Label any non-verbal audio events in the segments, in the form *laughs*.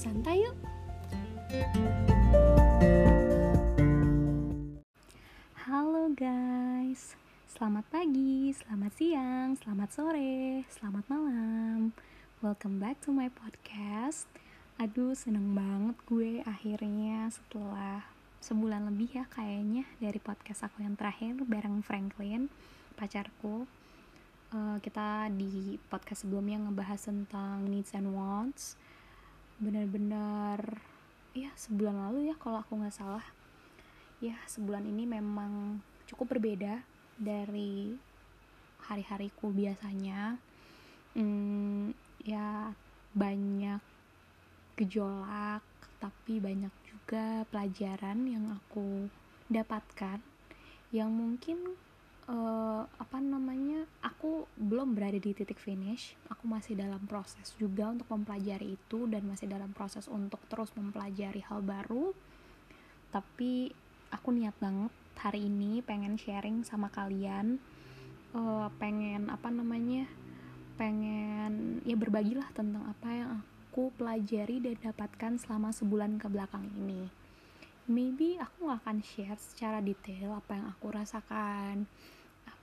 santai yuk. Halo guys, selamat pagi, selamat siang, selamat sore, selamat malam. Welcome back to my podcast. Aduh, seneng banget gue akhirnya setelah sebulan lebih ya kayaknya dari podcast aku yang terakhir bareng Franklin, pacarku. Uh, kita di podcast sebelumnya ngebahas tentang needs and wants. Bener-bener ya sebulan lalu ya kalau aku nggak salah. Ya sebulan ini memang cukup berbeda dari hari-hariku biasanya. Hmm, ya banyak gejolak tapi banyak juga pelajaran yang aku dapatkan yang mungkin uh, apa namanya aku belum berada di titik finish. Aku masih dalam proses juga untuk mempelajari itu dan masih dalam proses untuk terus mempelajari hal baru. Tapi aku niat banget hari ini pengen sharing sama kalian. Uh, pengen apa namanya pengen ya berbagilah tentang apa yang aku pelajari dan dapatkan selama sebulan ke belakang ini. Maybe aku gak akan share secara detail apa yang aku rasakan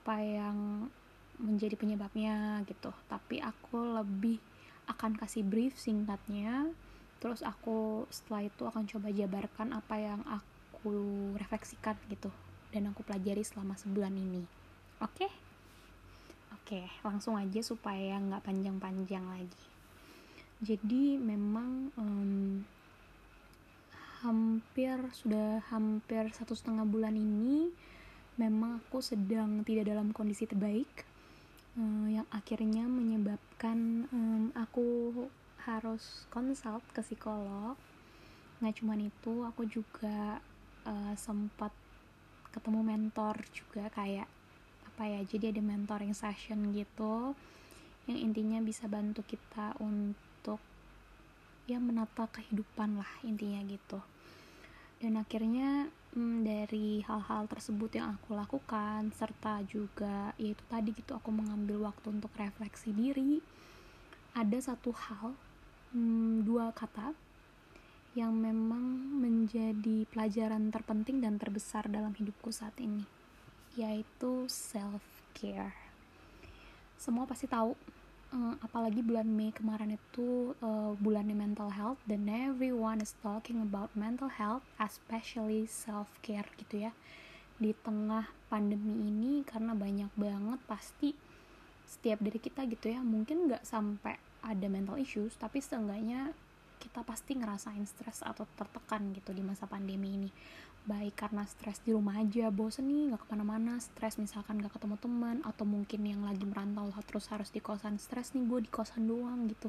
apa yang menjadi penyebabnya gitu. Tapi aku lebih akan kasih brief singkatnya. Terus aku setelah itu akan coba jabarkan apa yang aku refleksikan gitu. Dan aku pelajari selama sebulan ini. Oke? Okay? oke okay, langsung aja supaya nggak panjang-panjang lagi. Jadi memang um, hampir sudah hampir satu setengah bulan ini memang aku sedang tidak dalam kondisi terbaik uh, yang akhirnya menyebabkan um, aku harus konsult ke psikolog. Nggak cuman itu aku juga uh, sempat ketemu mentor juga kayak apa ya jadi ada mentoring session gitu yang intinya bisa bantu kita untuk ya menata kehidupan lah intinya gitu dan akhirnya hmm, dari hal-hal tersebut yang aku lakukan serta juga yaitu tadi gitu aku mengambil waktu untuk refleksi diri ada satu hal hmm, dua kata yang memang menjadi pelajaran terpenting dan terbesar dalam hidupku saat ini, yaitu self-care. Semua pasti tahu, uh, apalagi bulan Mei kemarin itu uh, bulannya mental health dan everyone is talking about mental health, especially self-care gitu ya. Di tengah pandemi ini karena banyak banget pasti setiap dari kita gitu ya, mungkin nggak sampai ada mental issues, tapi seenggaknya kita pasti ngerasain stres atau tertekan gitu di masa pandemi ini baik karena stres di rumah aja bosen nih nggak ke mana-mana stres misalkan nggak ketemu teman atau mungkin yang lagi merantau terus harus di kosan stres nih gue di kosan doang gitu.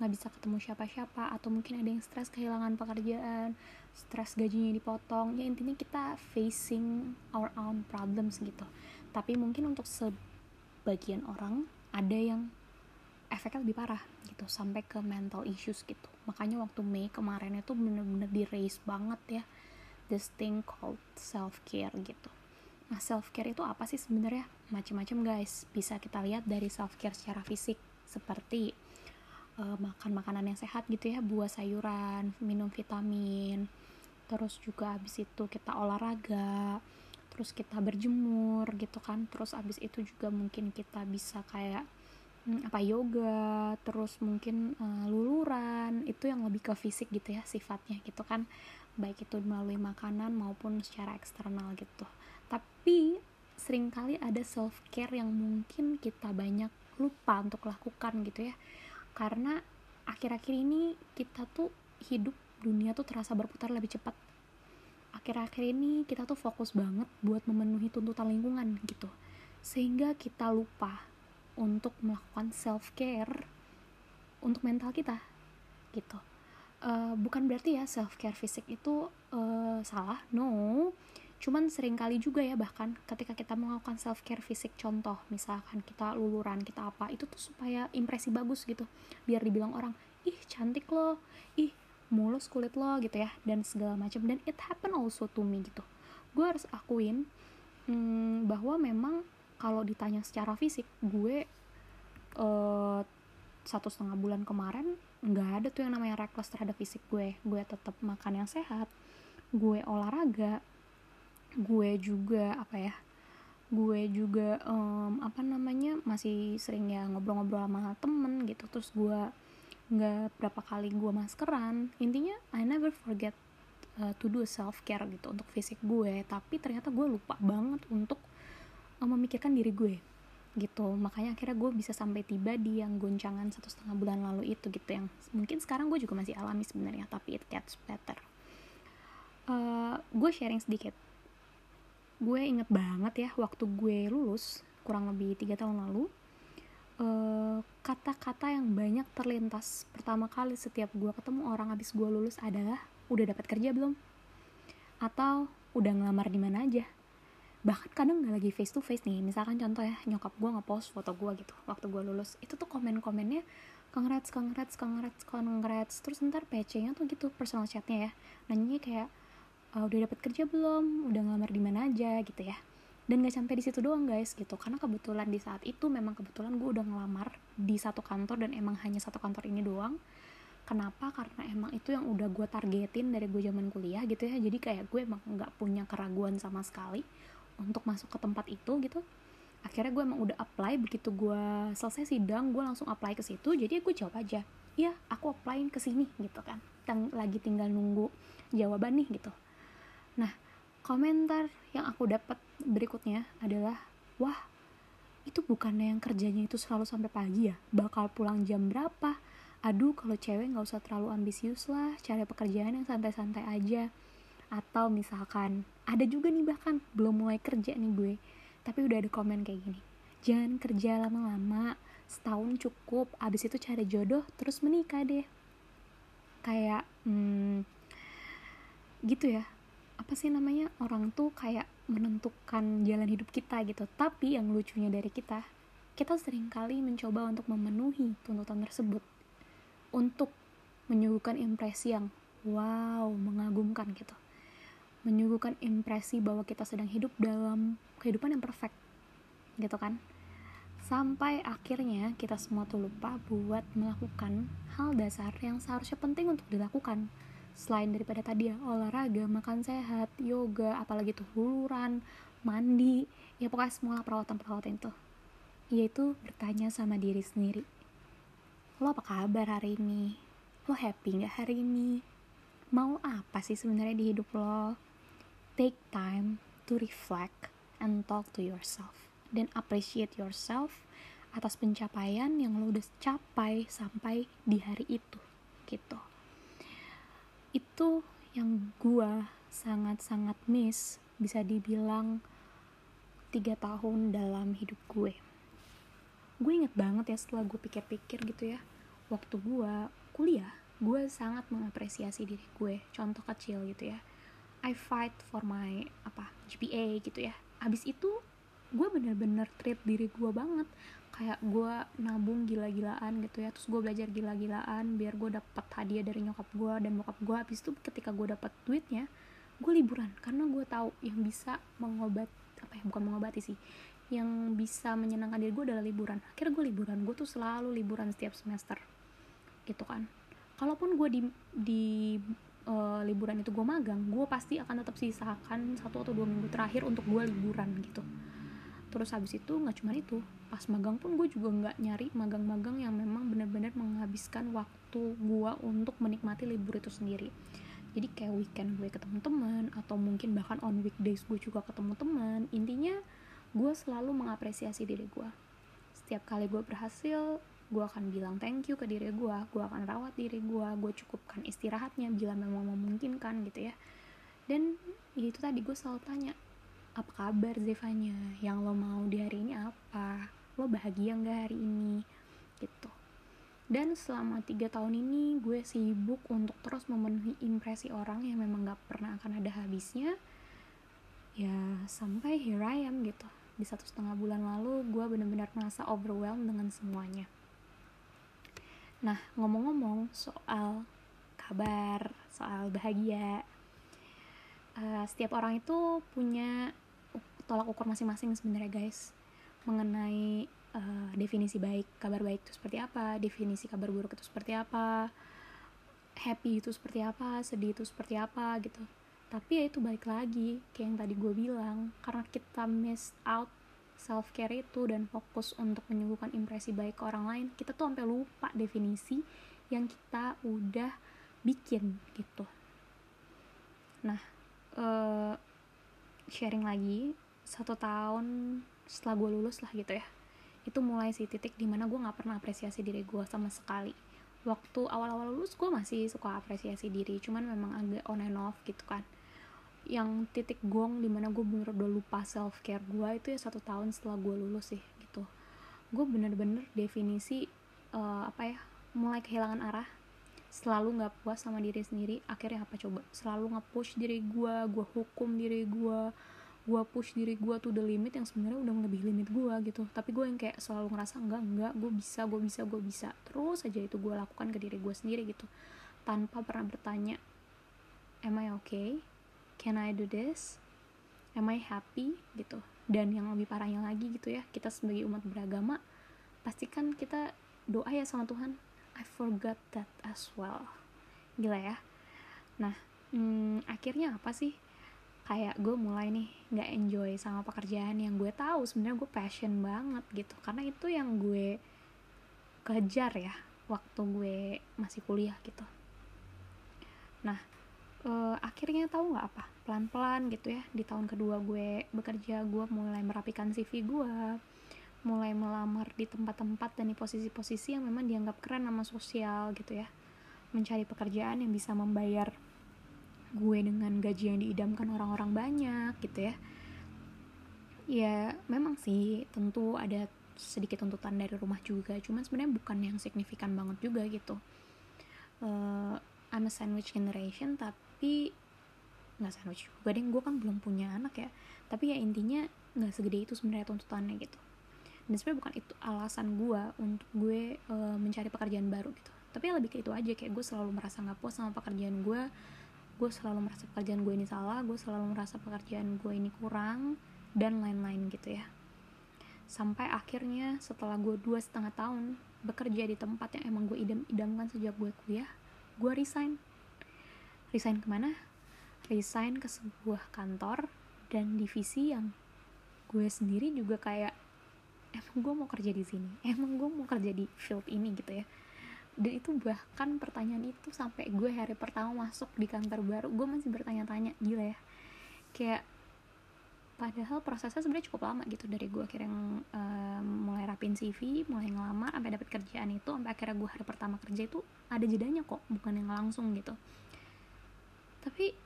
Nggak bisa ketemu siapa-siapa atau mungkin ada yang stres kehilangan pekerjaan stres gajinya dipotong. Ya intinya kita facing our own problems gitu. Tapi mungkin untuk sebagian orang ada yang efeknya lebih parah gitu sampai ke mental issues gitu. Makanya waktu Mei kemarin itu bener-bener di raise banget ya this thing called self care gitu. Nah self care itu apa sih sebenarnya? Macam-macam guys. Bisa kita lihat dari self care secara fisik seperti uh, makan makanan yang sehat gitu ya buah sayuran minum vitamin terus juga abis itu kita olahraga terus kita berjemur gitu kan terus abis itu juga mungkin kita bisa kayak hmm, apa yoga terus mungkin uh, luluran itu yang lebih ke fisik gitu ya sifatnya gitu kan baik itu melalui makanan maupun secara eksternal gitu. Tapi sering kali ada self care yang mungkin kita banyak lupa untuk lakukan gitu ya. Karena akhir-akhir ini kita tuh hidup dunia tuh terasa berputar lebih cepat. Akhir-akhir ini kita tuh fokus banget buat memenuhi tuntutan lingkungan gitu. Sehingga kita lupa untuk melakukan self care untuk mental kita gitu uh, bukan berarti ya self care fisik itu uh, salah no. Cuman sering kali juga ya bahkan ketika kita melakukan self care fisik contoh misalkan kita luluran kita apa itu tuh supaya impresi bagus gitu. Biar dibilang orang ih cantik loh ih mulus kulit lo gitu ya dan segala macam. Dan it happen also to me gitu. Gue harus akuin hmm, bahwa memang kalau ditanya secara fisik gue uh, satu setengah bulan kemarin nggak ada tuh yang namanya reckless terhadap fisik gue. Gue tetap makan yang sehat gue olahraga gue juga apa ya gue juga um, apa namanya masih sering ya ngobrol-ngobrol sama temen gitu. Terus gue nggak berapa kali gue maskeran intinya I never forget uh, to do self care gitu untuk fisik gue. Tapi ternyata gue lupa banget untuk uh, memikirkan diri gue gitu. Makanya akhirnya gue bisa sampai tiba di yang goncangan satu setengah bulan lalu itu gitu yang mungkin sekarang gue juga masih alami sebenarnya tapi it gets better. Uh, gue sharing sedikit. Gue inget banget ya waktu gue lulus kurang lebih tiga tahun lalu kata-kata uh, yang banyak terlintas pertama kali setiap gue ketemu orang habis gue lulus adalah udah dapat kerja belum? Atau udah ngelamar di mana aja bahkan kadang nggak lagi face to face nih. Misalkan contoh ya nyokap gue ngepost foto gue gitu waktu gue lulus. Itu tuh komen-komennya congrats congrats congrats congrats. Terus ntar PC-nya tuh gitu personal chatnya ya. Nanya kayak uh, udah dapat kerja belum? Udah ngelamar di mana aja? Gitu ya. Dan gak sampai di situ doang guys gitu. Karena kebetulan di saat itu memang kebetulan gue udah ngelamar di satu kantor dan emang hanya satu kantor ini doang. Kenapa? Karena emang itu yang udah gue targetin dari gue zaman kuliah gitu ya. Jadi kayak gue emang nggak punya keraguan sama sekali untuk masuk ke tempat itu gitu akhirnya gue emang udah apply begitu gue selesai sidang gue langsung apply ke situ jadi gue jawab aja iya aku applyin ke sini gitu kan yang lagi tinggal nunggu jawaban nih gitu Nah, komentar yang aku dapat berikutnya adalah, wah, itu bukannya yang kerjanya itu selalu sampai pagi ya? Bakal pulang jam berapa? Aduh, kalau cewek nggak usah terlalu ambisius lah, cari pekerjaan yang santai-santai aja. Atau misalkan, ada juga nih bahkan, belum mulai kerja nih gue, tapi udah ada komen kayak gini. Jangan kerja lama-lama, setahun cukup, abis itu cari jodoh, terus menikah deh. Kayak, hmm, gitu ya, apa sih namanya orang tuh kayak menentukan jalan hidup kita gitu tapi yang lucunya dari kita kita sering kali mencoba untuk memenuhi tuntutan tersebut untuk menyuguhkan impresi yang wow mengagumkan gitu menyuguhkan impresi bahwa kita sedang hidup dalam kehidupan yang perfect gitu kan? Sampai akhirnya kita semua tuh lupa buat melakukan hal dasar yang seharusnya penting untuk dilakukan. Selain daripada tadi ya olahraga makan sehat yoga apalagi tuh huluran mandi ya pokoknya semua perawatan-perawatan itu. Yaitu bertanya sama diri sendiri lo apa kabar hari ini? Lo happy nggak hari ini? Mau apa sih sebenarnya di hidup lo take time to reflect and talk to yourself dan appreciate yourself atas pencapaian yang lo udah capai sampai di hari itu gitu. Itu yang gue sangat-sangat miss bisa dibilang tiga tahun dalam hidup gue. Gue inget banget ya setelah gue pikir-pikir gitu ya waktu gue kuliah gue sangat mengapresiasi diri gue contoh kecil gitu ya I fight for my apa GPA gitu ya. Abis itu gue bener-bener treat diri gue banget. Kayak gue nabung gila-gilaan gitu ya. Terus gue belajar gila-gilaan biar gue dapat hadiah dari nyokap gue dan bokap gue habis itu ketika gue dapat duitnya gue liburan. Karena gue tahu yang bisa mengobat apa ya bukan mengobati sih. Yang bisa menyenangkan diri gue adalah liburan. Akhirnya gue liburan. Gue tuh selalu liburan setiap semester. Gitu kan. Kalaupun gue di di uh, liburan itu gue magang gue pasti akan tetap sisakan satu atau dua minggu terakhir untuk gue liburan gitu. Terus habis itu nggak cuma itu pas magang pun gue juga nggak nyari magang-magang yang memang benar-benar menghabiskan waktu gue untuk menikmati libur itu sendiri. Jadi kayak weekend gue ketemu teman atau mungkin bahkan on weekdays gue juga ketemu teman intinya gue selalu mengapresiasi diri gue setiap kali gue berhasil gue akan bilang thank you ke diri gue gue akan rawat diri gue gue cukupkan istirahatnya bila memang memungkinkan gitu ya. Dan ya itu tadi gue selalu tanya apa kabar Zevanya? Yang lo mau di hari ini apa? Lo bahagia nggak hari ini? Gitu. Dan selama tiga tahun ini gue sibuk untuk terus memenuhi impresi orang yang memang gak pernah akan ada habisnya. Ya sampai here I am gitu. Di satu setengah bulan lalu gue benar-benar merasa overwhelmed dengan semuanya nah ngomong-ngomong soal kabar soal bahagia uh, setiap orang itu punya tolak ukur masing-masing sebenarnya guys mengenai uh, definisi baik kabar baik itu seperti apa definisi kabar buruk itu seperti apa happy itu seperti apa sedih itu seperti apa gitu. Tapi ya itu balik lagi kayak yang tadi gue bilang karena kita miss out self care itu dan fokus untuk menyuguhkan impresi baik ke orang lain kita tuh sampai lupa definisi yang kita udah bikin gitu. Nah uh, sharing lagi satu tahun setelah gue lulus lah gitu ya itu mulai sih titik di mana gue nggak pernah apresiasi diri gue sama sekali. Waktu awal-awal lulus gue masih suka apresiasi diri cuman memang agak on and off gitu kan yang titik gong di mana gue bener udah lupa self care gue itu ya satu tahun setelah gue lulus sih gitu. Gue bener-bener definisi uh, apa ya mulai kehilangan arah. Selalu nggak puas sama diri sendiri akhirnya apa coba? Selalu nge-push diri gue gue hukum diri gue gue push diri gue tuh the limit yang sebenarnya udah lebih limit gue gitu. Tapi gue yang kayak selalu ngerasa enggak enggak gue bisa gue bisa gue bisa. Terus aja itu gue lakukan ke diri gue sendiri gitu. Tanpa pernah bertanya am I okay can I do this? Am I happy? Gitu. Dan yang lebih parahnya lagi gitu ya kita sebagai umat beragama pastikan kita doa ya sama Tuhan. I forgot that as well. Gila ya. Nah hmm, akhirnya apa sih? Kayak gue mulai nih nggak enjoy sama pekerjaan yang gue tahu. Sebenarnya gue passion banget gitu. Karena itu yang gue kejar ya waktu gue masih kuliah gitu. Nah uh, akhirnya tahu nggak apa? Pelan-pelan gitu ya di tahun kedua gue bekerja gue mulai merapikan CV gue mulai melamar di tempat-tempat dan di posisi-posisi yang memang dianggap keren sama sosial gitu ya. Mencari pekerjaan yang bisa membayar gue dengan gaji yang diidamkan orang-orang banyak gitu ya. Ya memang sih tentu ada sedikit tuntutan dari rumah juga cuman sebenarnya bukan yang signifikan banget juga gitu. Uh, I'm a sandwich generation tapi nggak sandwich juga deh. Gue kan belum punya anak ya. Tapi ya intinya nggak segede itu sebenarnya tuntutannya gitu. Dan sebenarnya bukan itu alasan gue untuk gue uh, mencari pekerjaan baru gitu. Tapi ya lebih ke itu aja. Kayak gue selalu merasa nggak puas sama pekerjaan gue gue selalu merasa pekerjaan gue ini salah. Gue selalu merasa pekerjaan gue ini kurang. Dan lain-lain gitu ya. Sampai akhirnya setelah gue dua setengah tahun bekerja di tempat yang emang gue idam-idamkan sejak gue kuliah gue resign resign ke mana? Resign ke sebuah kantor dan divisi yang gue sendiri juga kayak emang gue mau kerja di sini? Emang gue mau kerja di field ini? Gitu ya. Dan itu bahkan pertanyaan itu sampai gue hari pertama masuk di kantor baru gue masih bertanya-tanya gila ya kayak padahal prosesnya sebenarnya cukup lama gitu dari gue akhirnya um, mulai rapin CV mulai ngelamar sampai dapet kerjaan itu sampai akhirnya gue hari pertama kerja itu ada jedanya kok bukan yang langsung gitu tapi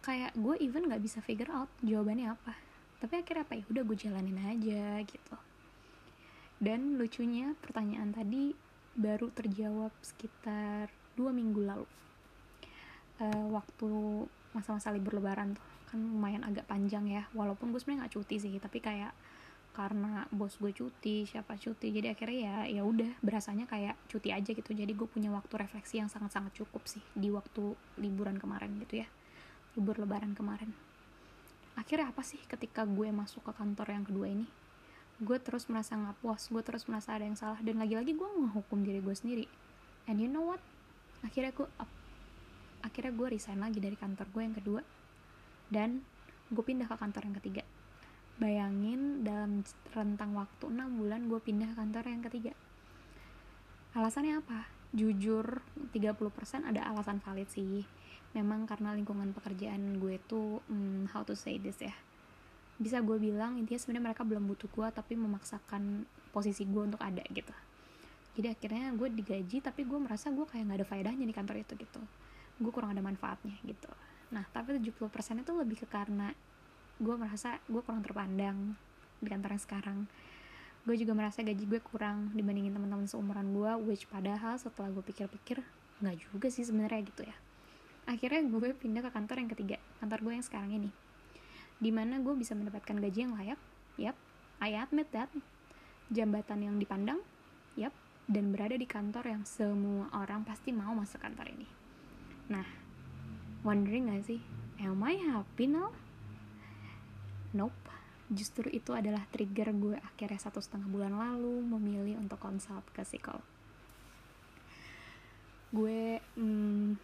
kayak gue even nggak bisa figure out jawabannya apa. Tapi akhirnya apa ya? Udah gue jalanin aja gitu. Dan lucunya pertanyaan tadi baru terjawab sekitar dua minggu lalu. Uh, waktu masa-masa libur lebaran tuh. Kan lumayan agak panjang ya. Walaupun gue sebenarnya nggak cuti sih tapi kayak karena bos gue cuti siapa cuti. Jadi akhirnya ya ya udah berasanya kayak cuti aja gitu. Jadi gue punya waktu refleksi yang sangat-sangat cukup sih di waktu liburan kemarin gitu ya. Libur lebaran kemarin. Akhirnya apa sih ketika gue masuk ke kantor yang kedua ini? Gue terus merasa nggak puas gue terus merasa ada yang salah. Dan lagi-lagi gue ngehukum diri gue sendiri. And you know what? Akhirnya gue akhirnya gue resign lagi dari kantor gue yang kedua. Dan gue pindah ke kantor yang ketiga bayangin dalam rentang waktu 6 bulan gue pindah kantor yang ketiga. Alasannya apa? Jujur 30% ada alasan valid sih. Memang karena lingkungan pekerjaan gue tuh hmm, how to say this ya. Bisa gue bilang intinya sebenarnya mereka belum butuh gue tapi memaksakan posisi gue untuk ada gitu. Jadi akhirnya gue digaji tapi gue merasa gue kayak nggak ada faedahnya di kantor itu gitu. Gue kurang ada manfaatnya gitu. Nah tapi 70% itu lebih ke karena gue merasa gue kurang terpandang di kantor yang sekarang gue juga merasa gaji gue kurang dibandingin teman-teman seumuran gue which padahal setelah gue pikir-pikir nggak juga sih sebenarnya gitu ya akhirnya gue pindah ke kantor yang ketiga kantor gue yang sekarang ini di mana gue bisa mendapatkan gaji yang layak, yap, I admit that. Jambatan yang dipandang, yap, dan berada di kantor yang semua orang pasti mau masuk kantor ini. Nah, wondering gak sih, am I happy now? Nope, justru itu adalah trigger gue akhirnya satu setengah bulan lalu memilih untuk konsult ke psikolog gue hmm,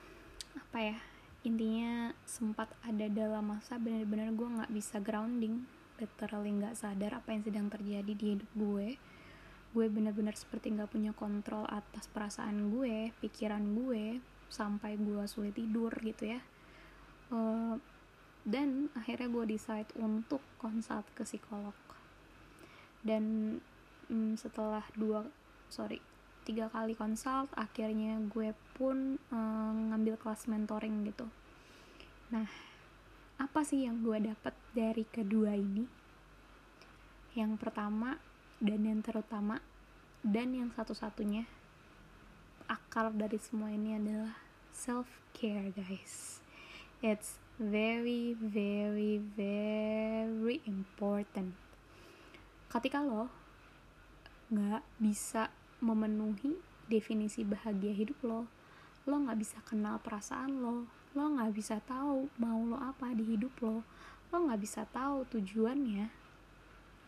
apa ya intinya sempat ada dalam masa benar-benar gue nggak bisa grounding literally nggak sadar apa yang sedang terjadi di hidup gue. Gue benar-benar seperti nggak punya kontrol atas perasaan gue pikiran gue sampai gue sulit tidur gitu ya. Uh, dan akhirnya gue decide untuk konsult ke psikolog. Dan um, setelah dua sorry tiga kali konsult akhirnya gue pun uh, ngambil kelas mentoring gitu. Nah apa sih yang gue dapat dari kedua ini? Yang pertama dan yang terutama dan yang satu-satunya akar dari semua ini adalah self care guys. It's very very very important. Ketika lo nggak bisa memenuhi definisi bahagia hidup lo lo nggak bisa kenal perasaan lo lo nggak bisa tahu mau lo apa di hidup lo lo nggak bisa tahu tujuannya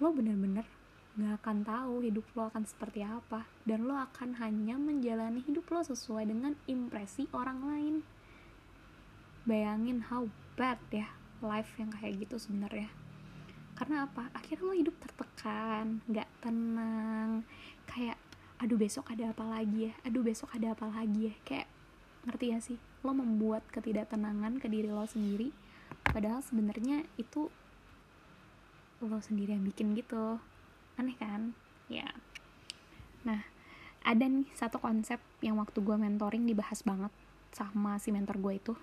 lo bener-bener nggak akan tahu hidup lo akan seperti apa. Dan lo akan hanya menjalani hidup lo sesuai dengan impresi orang lain bayangin how bad ya life yang kayak gitu sebenarnya. Karena apa? Akhirnya lo hidup tertekan nggak tenang kayak aduh besok ada apa lagi ya? Aduh besok ada apa lagi ya? Kayak ngerti ya sih? Lo membuat ketidaktenangan ke diri lo sendiri padahal sebenarnya itu lo sendiri yang bikin gitu. Aneh kan? Ya. Nah ada nih satu konsep yang waktu gue mentoring dibahas banget sama si mentor gue itu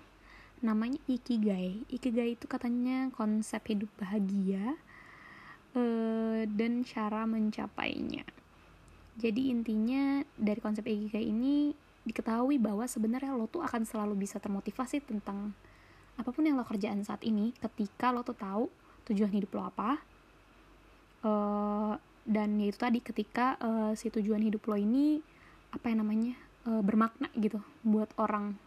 namanya ikigai. Ikigai itu katanya konsep hidup bahagia uh, dan cara mencapainya. Jadi intinya dari konsep Ikigai ini diketahui bahwa sebenarnya lo tuh akan selalu bisa termotivasi tentang apa pun yang lo kerjaan saat ini ketika lo tuh tahu tujuan hidup lo apa. Uh, dan yaitu tadi ketika uh, si tujuan hidup lo ini apa yang namanya uh, bermakna gitu buat orang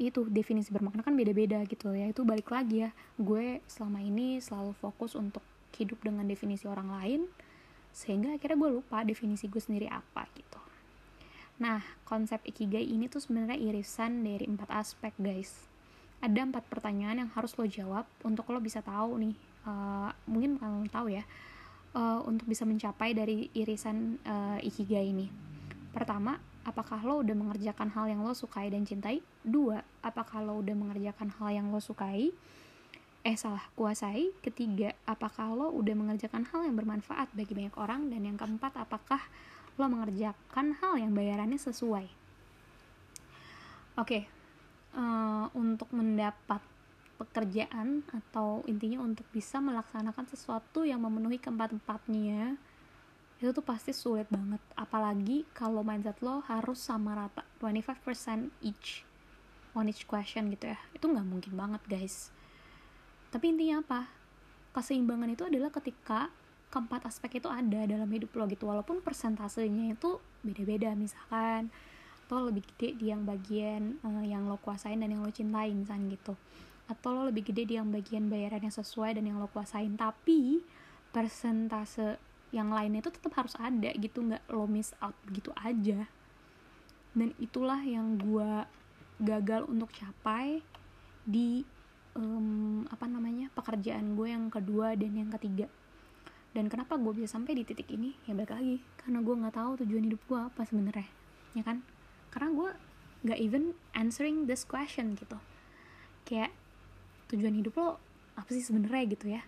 itu definisi bermakna kan beda-beda gitu ya. Itu balik lagi ya gue selama ini selalu fokus untuk hidup dengan definisi orang lain sehingga akhirnya gue lupa definisi gue sendiri apa gitu. Nah konsep ikigai ini tuh sebenarnya irisan dari empat aspek guys. Ada empat pertanyaan yang harus lo jawab untuk lo bisa tahu nih uh, mungkin kalau tahu ya uh, untuk bisa mencapai dari irisan uh, ikigai ini. Pertama apakah lo udah mengerjakan hal yang lo sukai dan cintai? Dua apakah lo udah mengerjakan hal yang lo sukai? Eh salah kuasai. Ketiga apakah lo udah mengerjakan hal yang bermanfaat bagi banyak orang? Dan yang keempat apakah lo mengerjakan hal yang bayarannya sesuai? Oke okay. uh, eh, untuk mendapat pekerjaan atau intinya untuk bisa melaksanakan sesuatu yang memenuhi keempat-empatnya itu tuh pasti sulit banget. Apalagi kalau mindset lo harus sama rata. 25% each on each question gitu ya. Itu nggak mungkin banget guys. Tapi intinya apa? Keseimbangan itu adalah ketika keempat aspek itu ada dalam hidup lo gitu. Walaupun persentasenya itu beda-beda misalkan atau lebih gede di yang bagian uh, yang lo kuasain dan yang lo cintain misalnya gitu. Atau lo lebih gede di yang bagian bayaran yang sesuai dan yang lo kuasain. Tapi persentase yang lainnya itu tetap harus ada gitu nggak lo miss out gitu aja. Dan itulah yang gue gagal untuk capai di um, apa namanya pekerjaan gue yang kedua dan yang ketiga. Dan kenapa gue bisa sampai di titik ini? Ya balik lagi karena gue nggak tahu tujuan hidup gue apa sebenarnya ya kan? Karena gue nggak even answering this question gitu. Kayak tujuan hidup lo apa sih sebenarnya? gitu ya.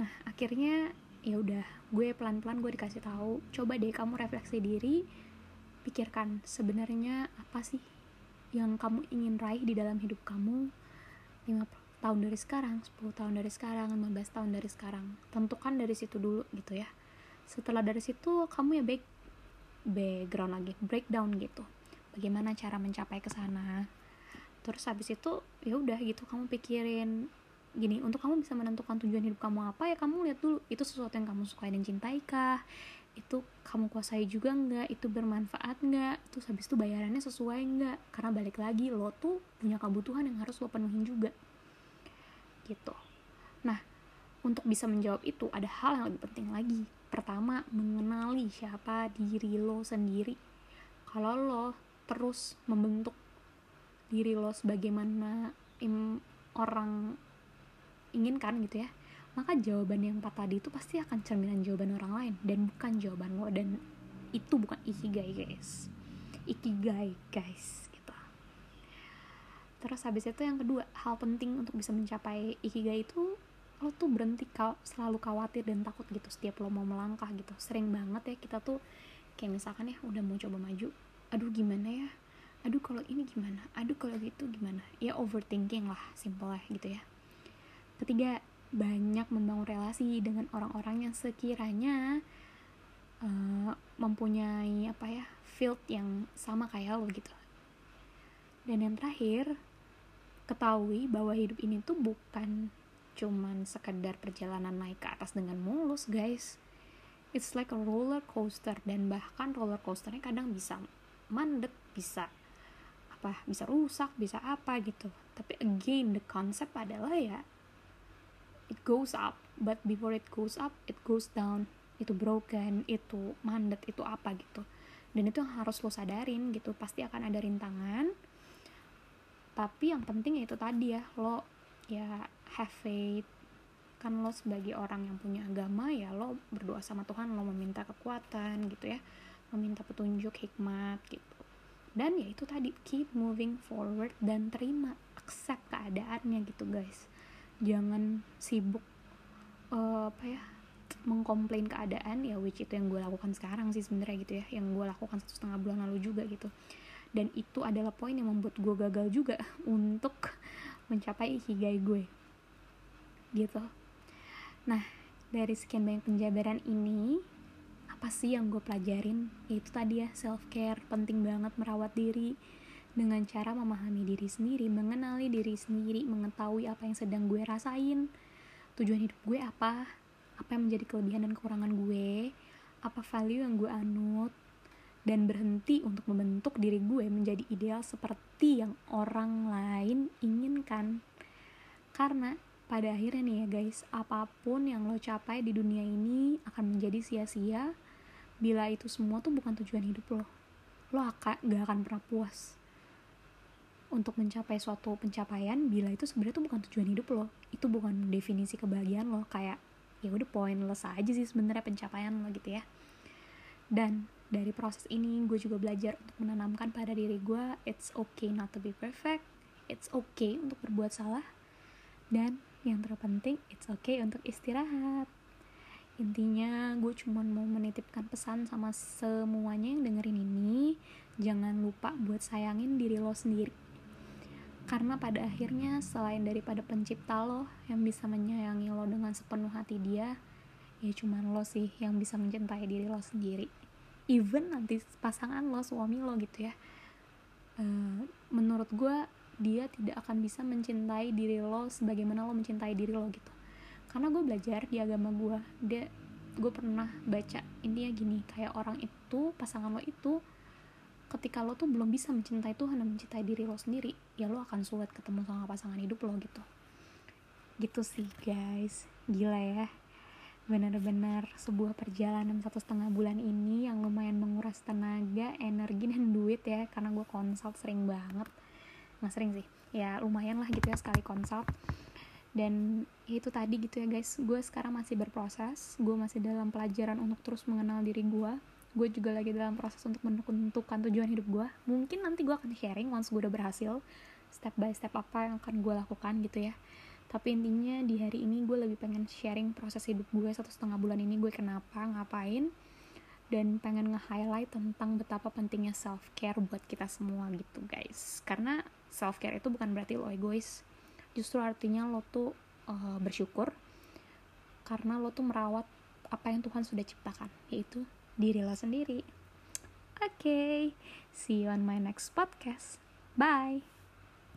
Nah akhirnya ya udah gue pelan pelan gue dikasih tahu coba deh kamu refleksi diri pikirkan sebenarnya apa sih yang kamu ingin raih di dalam hidup kamu 5 tahun dari sekarang 10 tahun dari sekarang 15 tahun dari sekarang. Tentukan dari situ dulu gitu ya. Setelah dari situ kamu ya back background lagi breakdown gitu. Bagaimana cara mencapai ke sana? Terus habis itu ya udah gitu kamu pikirin gini untuk kamu bisa menentukan tujuan hidup kamu apa ya kamu lihat dulu itu sesuatu yang kamu sukai dan cintai kah? Itu kamu kuasai juga nggak? Itu bermanfaat nggak? Terus habis itu bayarannya sesuai nggak? Karena balik lagi lo tuh punya kebutuhan yang harus lo penuhin juga. Gitu. Nah untuk bisa menjawab itu ada hal yang lebih penting lagi. Pertama mengenali siapa diri lo sendiri. Kalau lo terus membentuk diri lo sebagaimana orang inginkan gitu ya maka jawaban yang empat tadi itu pasti akan cerminan jawaban orang lain dan bukan jawaban lo dan itu bukan ikigai guys. Ikigai guys gitu. Terus habis itu yang kedua hal penting untuk bisa mencapai ikigai itu lo tuh berhenti kau selalu khawatir dan takut gitu setiap lo mau melangkah gitu. Sering banget ya kita tuh kayak misalkan ya udah mau coba maju aduh gimana ya? Aduh kalau ini gimana? Aduh kalau gitu gimana? Ya overthinking lah simple lah gitu ya ketiga banyak membangun relasi dengan orang-orang yang sekiranya uh, mempunyai apa ya field yang sama kayak lo gitu. Dan yang terakhir ketahui bahwa hidup ini tuh bukan cuman sekedar perjalanan naik ke atas dengan mulus guys. It's like a roller coaster dan bahkan roller coasternya kadang bisa mandet bisa apa bisa rusak bisa apa gitu. Tapi again the concept adalah ya it goes up but before it goes up it goes down. Itu broken itu mandet itu apa gitu. Dan itu yang harus lo sadarin gitu pasti akan ada rintangan. Tapi yang penting itu tadi ya lo ya have faith. Kan lo sebagai orang yang punya agama ya lo berdoa sama Tuhan lo meminta kekuatan gitu ya. Meminta petunjuk hikmat gitu. Dan ya itu tadi keep moving forward dan terima accept keadaannya gitu guys jangan sibuk uh, apa ya mengkomplain keadaan ya which itu yang gue lakukan sekarang sih sebenarnya gitu ya yang gue lakukan satu setengah bulan lalu juga gitu. Dan itu adalah poin yang membuat gue gagal juga *laughs* untuk mencapai ikigai gue. Gitu. Nah dari sekian banyak penjabaran ini apa sih yang gue pelajarin? Itu tadi ya self care penting banget merawat diri dengan cara memahami diri sendiri, mengenali diri sendiri, mengetahui apa yang sedang gue rasain, tujuan hidup gue apa, apa yang menjadi kelebihan dan kekurangan gue, apa value yang gue anut, dan berhenti untuk membentuk diri gue menjadi ideal seperti yang orang lain inginkan. Karena pada akhirnya nih ya guys, apa pun yang lo capai di dunia ini akan menjadi sia-sia. Bila itu semua tuh bukan tujuan hidup lo. Lo akan gak akan pernah puas untuk mencapai suatu pencapaian bila itu sebenarnya itu bukan tujuan hidup lo. Itu bukan definisi kebahagiaan lo. Kayak ya udah pointless aja sih sebenarnya pencapaian lo gitu ya. Dan dari proses ini gue juga belajar untuk menanamkan pada diri gue it's okay not to be perfect it's okay untuk berbuat salah dan yang terpenting it's okay untuk istirahat. Intinya gue cuma mau menitipkan pesan sama semuanya yang dengerin ini. Jangan lupa buat sayangin diri lo sendiri karena pada akhirnya selain daripada pencipta lo yang bisa menyayangi lo dengan sepenuh hati dia ya cuman lo sih yang bisa mencintai diri lo sendiri. Even nanti pasangan lo suami lo gitu ya. Uh, menurut gue dia tidak akan bisa mencintai diri lo sebagaimana lo mencintai diri lo gitu. Karena gue belajar di agama gue dia gue pernah baca intinya gini kayak orang itu pasangan lo itu ketika lo tuh belum bisa mencintai Tuhan dan mencintai diri lo sendiri ya lo akan sulit ketemu sama pasangan hidup lo gitu. Gitu sih guys. Gila ya. Benar-benar sebuah perjalanan satu setengah bulan ini yang lumayan menguras tenaga energi dan duit ya. Karena gue konsult sering banget. Nggak sering sih. Ya lumayan lah gitu ya sekali konsult dan itu tadi gitu ya guys. Gue sekarang masih berproses. Gue masih dalam pelajaran untuk terus mengenal diri gue gue juga lagi dalam proses untuk menentukan tujuan hidup gue mungkin nanti gue akan sharing once gue udah berhasil step by step apa yang akan gue lakukan gitu ya. Tapi intinya di hari ini gue lebih pengen sharing proses hidup gue satu setengah bulan ini gue kenapa ngapain dan pengen nge-highlight tentang betapa pentingnya self care buat kita semua gitu guys. Karena self care itu bukan berarti lo egois. Justru artinya lo tuh uh, bersyukur karena lo tuh merawat apa yang Tuhan sudah ciptakan yaitu diri lo sendiri. Oke, okay, see you on my next podcast. Bye.